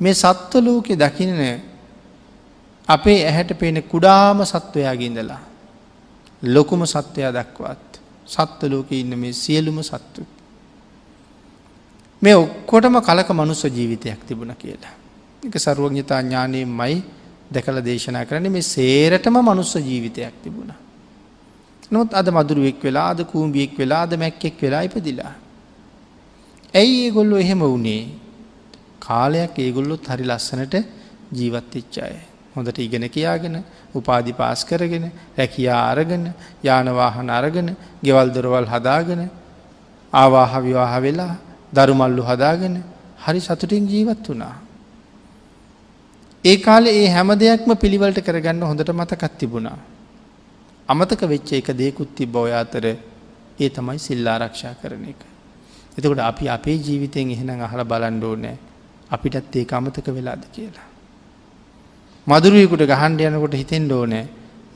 මේ සත්ව ලෝකෙ දකින අපේ ඇහැට පේන කුඩාම සත්වයාගින්දලා ලොකුම සත්වයා දක්වාත් සත්ව ලෝක ඉන්න මේ සියලුම සත්තු. මේ ඔක්කොටම කලක මනුස්ස ජීවිතයක් තිබුණ කියලා. එක සරුවඥතා ඥානය මයි දැකල දේශනා කරන්නේ මේ සේරටම මනුස්ස ජීවිතයක් තිබුණ. නොත් අද මදුරුවෙක් වෙලා අද කූම්බියෙක් වෙලා අද මැක්කෙක් වෙලා ඉපදිලා. ඇයි ඒගොල්ලො එහෙම වුණේ කාලයක් ඒගොල්ලොත් හරි ලස්සනට ජීවත්තිච්චාය. හොඳට ඉගෙන කියාගෙන උපාධි පාස් කරගෙන රැකියා අරගෙන යානවාහන අරගෙන ගෙවල් දොරවල් හදාගෙන ආවාහ විවාහ වෙලා දරුමල්ලු හදාගෙන හරි සතුටින් ජීවත් වුණා. ඒ කාලේ ඒ හැම දෙයක්ම පිළිවලට කරගන්න හොඳට මතකත් තිබුණා. අමතක වෙච්ච එක දෙකුත් තිබ ඔය අතර ඒ තමයි සිල්ලාරක්ෂා කරන එක. එතකොට අපි අපේ ජීවිතයෙන් එහෙනම් අහල බලන්ඩෝ නෑ අපිටත් ඒ අමතක වෙලාද කියලා. මදුරුවකුට ගහන්ඩ යනකොට හිතෙන් ඕනෑ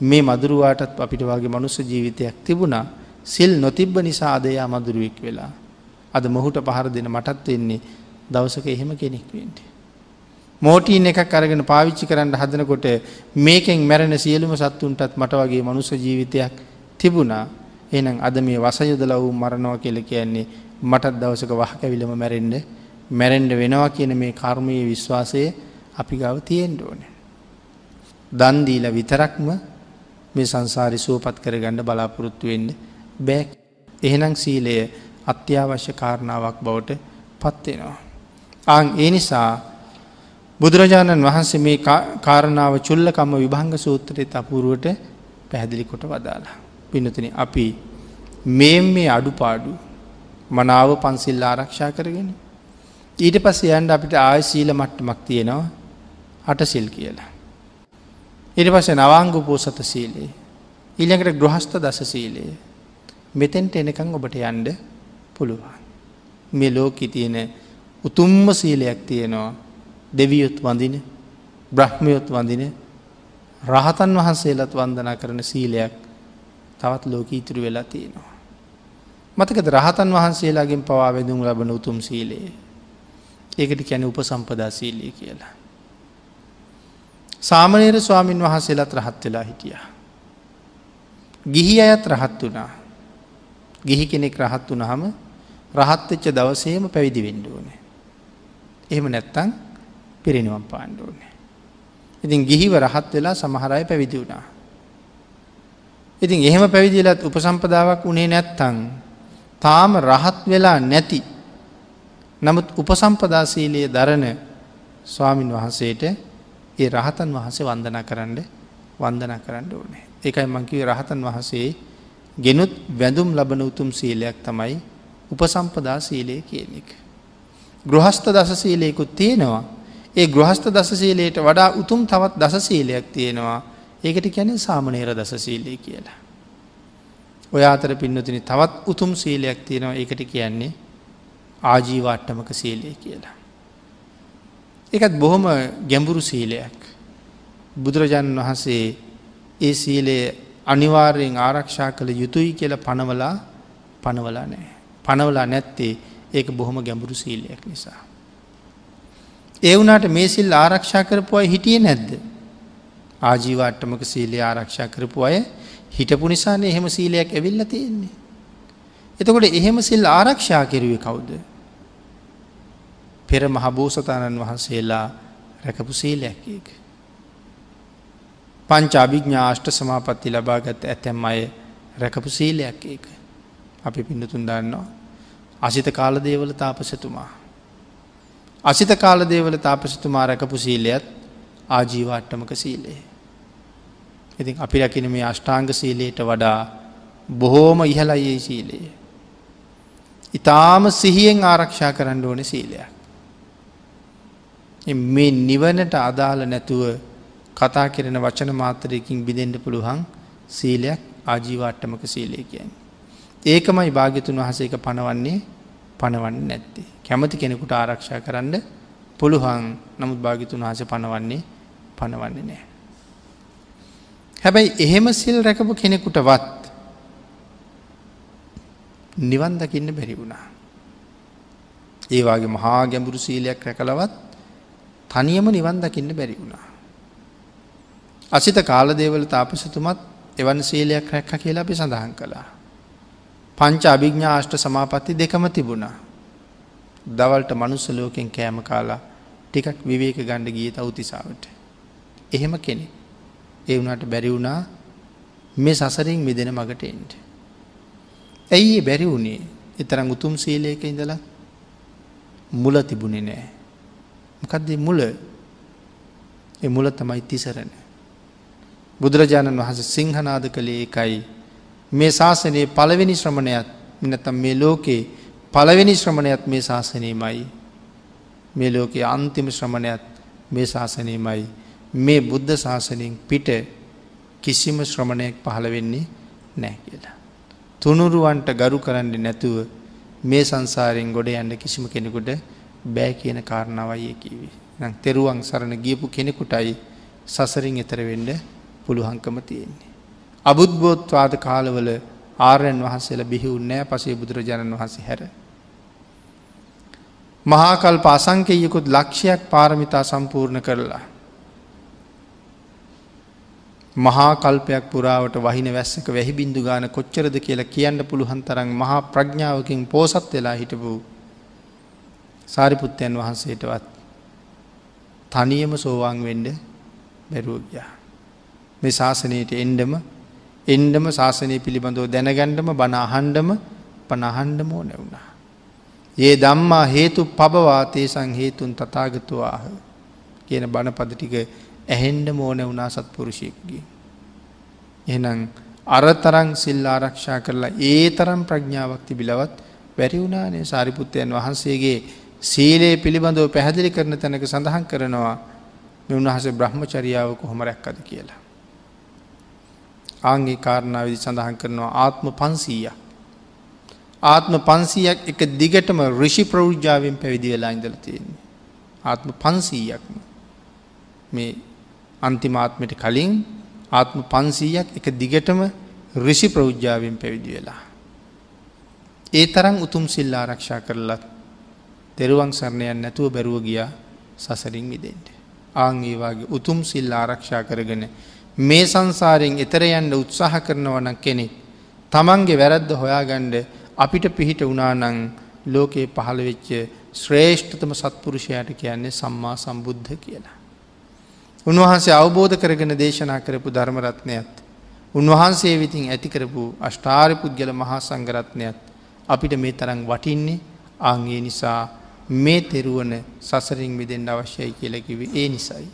මේ මදුරුවාටත් අපිට වගේ මනුස්ස ජීවිතයක් තිබුණා සිල් නොතිබ්බ නිසා අදයා මදුරුවෙක් වෙලා. අද මොහුට පහර දෙන මටත් වෙන්නේ දවසක එහෙම කෙනෙක් වෙන්ට. මෝටීන් එකක් අරගෙන පාවිච්චි කරන්න හදනකොට මේකෙන් මැරෙන සියලුම සත්තුන්ටත් මට වගේ මනුස්ස ජීවිතයක් තිබුණා එනම් අද මේ වසයුදල වූ මරණව කෙල කියන්නේ මටත් දවසක වහකැවිලම මැරෙන්ඩ මැරෙන්ඩ වෙනවා කියන මේ කර්මයේ විශ්වාසය අපි ගව තියෙන්ට ඕනේ. දන්දීල විතරක්ම මේ සංසාරි සුවපත් කරගන්න බලාපොරොත්තු වෙන්න බෑක් එහෙනම් සීලය අත්‍යවශ්‍ය කාරණාවක් බවට පත්වෙනවා. ආං ඒ නිසා බුදුරජාණන් වහන්සේ මේ කාරණාව චුල්ලකම්ම විභංග සූත්‍රය අපුරුවට පැහැදිලි කොට වදාලා. පිනතින අපි මේ මේ අඩුපාඩු මනාව පන්සිල් ආරක්ෂා කරගෙන. ඊට පස්ස යන්ඩ අපිට ආය සීල මට්ටමක් තියෙනවා අටසිල් කියලා. ඉට පස නවාංගු පෝසත සීලේ. ඊළඟට ග්‍රහස්ත දස සීලයේ. මෙතෙන්ට එනකං ඔබට යන්ඩ පුළුවන්. මේ ලෝකි තියෙන උතුම්ම සීලයක් තියෙනවා දෙවියොත් වඳින බ්‍රහ්මයොත් වඳින රහතන් වහන්සේලත් වන්දනා කරන සීලයක් තවත් ලෝක ඉතුරු වෙලා තියෙනවා. මතකද රහතන් වහන්සේලාගෙන් පවා වෙදුම් ලබන උතුම් සීලයේ. ඒකට කැන උප සම්පදා සීලය කියලා. සාමනේර ස්වාමීන් වහන්සේලත් රහත් වෙලා හිටිය. ගිහි අයත් රහත් වනා. ගිහි කෙනෙක් රහත් වනහම රහත්වෙච්ච දවසේම පැවිදි වෙන්ඩුවනේ. එහෙම නැත්තං පිරිනිවම් පාණ්ඩුවනේ. ඉතින් ගිහිව රහත් වෙලා සමහරය පැවිදි වුණා. ඉතින් එහෙම පැවිදිලත් උපසම්පදාවක් වනේ නැත්තං තාම රහත් වෙලා නැති නමුත් උපසම්පදාසීලයේ දරණ ස්වාමින් වහන්සේට ඒ රහතන් වහන්සේ වන්දනා කරන්න වන්දනා කරන්න ඕනේ. ඒකයි මංකිව රහතන් වහසේ ගෙනුත් වැඳුම් ලබන උතුම් සීලයක් තමයි උපසම්පදා සීලය කියන එක. ගෘහස්ත දස සීලයකුත් තියෙනවා. ඒ ගෘහස්ත දස සීලයට වඩා උතුම් තවත් දස සීලයක් තියෙනවා. ඒකට කැනෙ සාමනේර දස සීලය කියලා. ඔය අතර පින්නතින තවත් උතුම් සීලයක් තියෙනවා ඒකට කියන්නේ ආජීවාට්ටමක සීලය කියලා. එකත් බොහොම ගැඹුරු සීලයක්. බුදුරජාණන් වහන්සේ ඒ සීලය අනිවාර්යෙන් ආරක්ෂා කළ යුතුයි කියල පනවලා පනවලා නෑ. පනවලා නැත්තේ ඒක බොහොම ගැඹුරු සීලයක් නිසා. ඒ වුනාට මේ සිල් ආරක්ෂා කරපු අය හිටිය නැද්ද. ආජීවාට්ටමක සීලය ආරක්ෂා කරපු අය හිටපු නිසානේ එහෙම සීලයක් ඇවිල්ල තියෙන්නේ. එතකොට එහෙම සිල් ආරක්ෂා කෙරුවේ කවුද. පෙර මහබෝසතාණන් වහන්සේලා රැකපු සීලැක්කේක. පංච අභිග්ඥාෂ්ට සමාපත්ති ලබාගත් ඇතැම් අය රැකපු සීලයක් ඒක. අපි පිඩතුන් දන්නවා. අසිත කාල දේවල තාපසතුමා. අසිත කාල දේවල තාපසතුමා රැකපු සීලයත් ආජීවාට්ටමක සීලේ. ඉතින් අපි රැකින මේ අෂ්ටාංග සීලයට වඩා බොහෝම ඉහලයේ සීලයේ. ඉතාම සිහියෙන් ආරක්ෂා කරන්න ඕන සීලයක්. මේ නිවනට අදාළ නැතුව කතා කෙරෙන වචන මාතරයකින් බිදෙන්ට පුළුවන් සීලයක් ආජීවාට්ටමක සීලය කියන්. ඒකමයි භාග්‍යතුන් වහසේක පනවන්නේ පනවන්න නැත්තේ. කැමති කෙනෙකුට ආරක්ෂා කරන්න පුළුවන් නමුත් භාගිතුන් වහස පනවන්නේ පනවන්නේ නෑ. හැබැයි එහෙම සිල් රැකපු කෙනෙකුට වත් නිවන් දකින්න බැරි වුණා. ඒවාගේ මහා ගැඹුරු සීලයක් රැකලවත් තනියම නිවන් දකින්න බැරි වුණා. අසිත කාලදේවල තාපසතුමත් එවන් සීලයක් රැක්ක කියලා අපි සඳහන් කළා. පංච අභිග්ඥාෂ්ට සමාපත්ති දෙකම තිබුණා. දවල්ට මනුස්ස ලෝකෙන් කෑම කාලා ටිකක් විවේක ගණ්ඩ ගිය තවතිසාාවට. එහෙම කෙනෙ. ඒ වුණට බැරි වුණා මේ සසරින් මිදෙන මගට එන්ට. ඇයි බැරි වුණේ එතරම් උතුම් සීලයක ඉඳලා මුල තිබුණෙ නෑ. මොකක්දේ මුල එ මුල තමයි තිසරණ. බුදුරජාණන් වහස සිංහනාද කළේ එකයි මේ ශාසනයේ පළවෙනි ශ්‍රමණයත් මිනතම් මේ ලෝකේ පළවෙනි ශ්‍රමණයත් මේ ශාසනයමයි මේ ලෝකයේ අන්තිම ශ්‍රමණයත් මේ ශාසනයමයි මේ බුද්ධ ශාසනයෙන් පිට කිසිම ශ්‍රමණයක් පහළ වෙන්නේ නෑ කියලා. තුනුරුවන්ට ගරු කරන්න නැතුව මේ සංසාරයෙන් ගොඩ යන්න කිසිම කෙනෙකුට බෑ කියන කාරණාවයි කිවි. නම් තෙරුවන් සරණ ගියපු කෙනෙකුටයි සසරින් එතර වෙන්න පුළුහංකම තියෙන්නේ. අබුද්බෝත්වාද කාලවල ආර්යන් වහන්සේලා බිහි උන්නෑ පසේ බුදුරජාණන් වහන්සේ හැර. මහාකල්ප අසංකයකුත් ලක්ෂයක් පාරමිතා සම්පූර්ණ කරලා. මහා කල්පයක් පුරාවට වහින වැස්සක වැහි බින්දු ගාන කොච්චරද කියලා කියන්න පුළුවන් තරන් මහා ප්‍රඥාවකින් පෝසත් වෙලා හිටපු සාරිපුත්තයන් වහන්සේටවත් තනියම සෝවාන් වෙන්ඩ බැරුවගයා. මේ ශාසනයට එන්ඩම එන්ඩම ශාසනය පිළිබඳව දැනගණ්ඩම බණ අහන්ඩම පනහන්ඩම ඕ නැවුණා. ඒ දම්මා හේතු පබවාතේ සං හේතුන් තතාගතුවාහ කියන බණපද ටික ඇහෙන්ඩ මෝන වුණා සත්පුරුෂයෙක්ගේ. එහනම් අරතරං සිල් ආරක්ෂා කරලා ඒ තරම් ප්‍රඥාවක් තිබිලවත් වැරි වුණානේ සාරිපුත්තයන් වහන්සේගේ සීලයේ පිළිබඳව පැහැදිලි කරන තැනක සඳහන් කරනවා මෙ උන්වහස බ්‍රහ්මචරියාව කොහොම රැක්කද කියලා. ආංගේ කාරණාවදි සඳහන් කරනවා ආත්ම පන්සීයක්. ආත්ම පන්සීයක් එක දිගටම රිෂි ප්‍රෞෘජාවෙන් පැවිදි වෙලා ඉඳල තියෙන්නේ. ආත්ම පන්සීයක්ම මේ අන්තිමාත්මට කලින් ආත්ම පන්සීයක් එක දිගටම රිෂි ප්‍රෞද්ජාවෙන් පැවිදි වෙලා. ඒ තරම් උතුම් සිල් ආරක්ෂා කරලත් තෙරුවන් සරණයන් නැතුව බැරුව ගියා සසරින් විදෙන්ට. ආං ඒවාගේ උතුම් සිල් ආරක්ෂා කරගෙන මේ සංසාරයෙන් එතර යන්න උත්සාහ කරනවන කෙනෙක් තමන්ගේ වැරද්ද හොයාගණ්ඩ අපිට පිහිට වනානං ලෝකයේ පහළ වෙච්ච ශ්‍රේෂ්ඨතම සත්පුරුෂයට කියන්නේ සම්මා සම්බුද්ධ කියලා. උන්වහන්සේ අවබෝධ කරගෙන දේශනා කරපු ධර්මරත්නයත්. උන්වහන්සේ විතින් ඇති කරපු අෂ්ටාරි පුද්ගල මහා සංගරත්නයත් අපිට මේ තරම් වටින්නේ ආංගේ නිසා මේ තෙරුවන සසරින් විදෙන්ට අවශ්‍යයි කියලකිව ඒ නිසයි.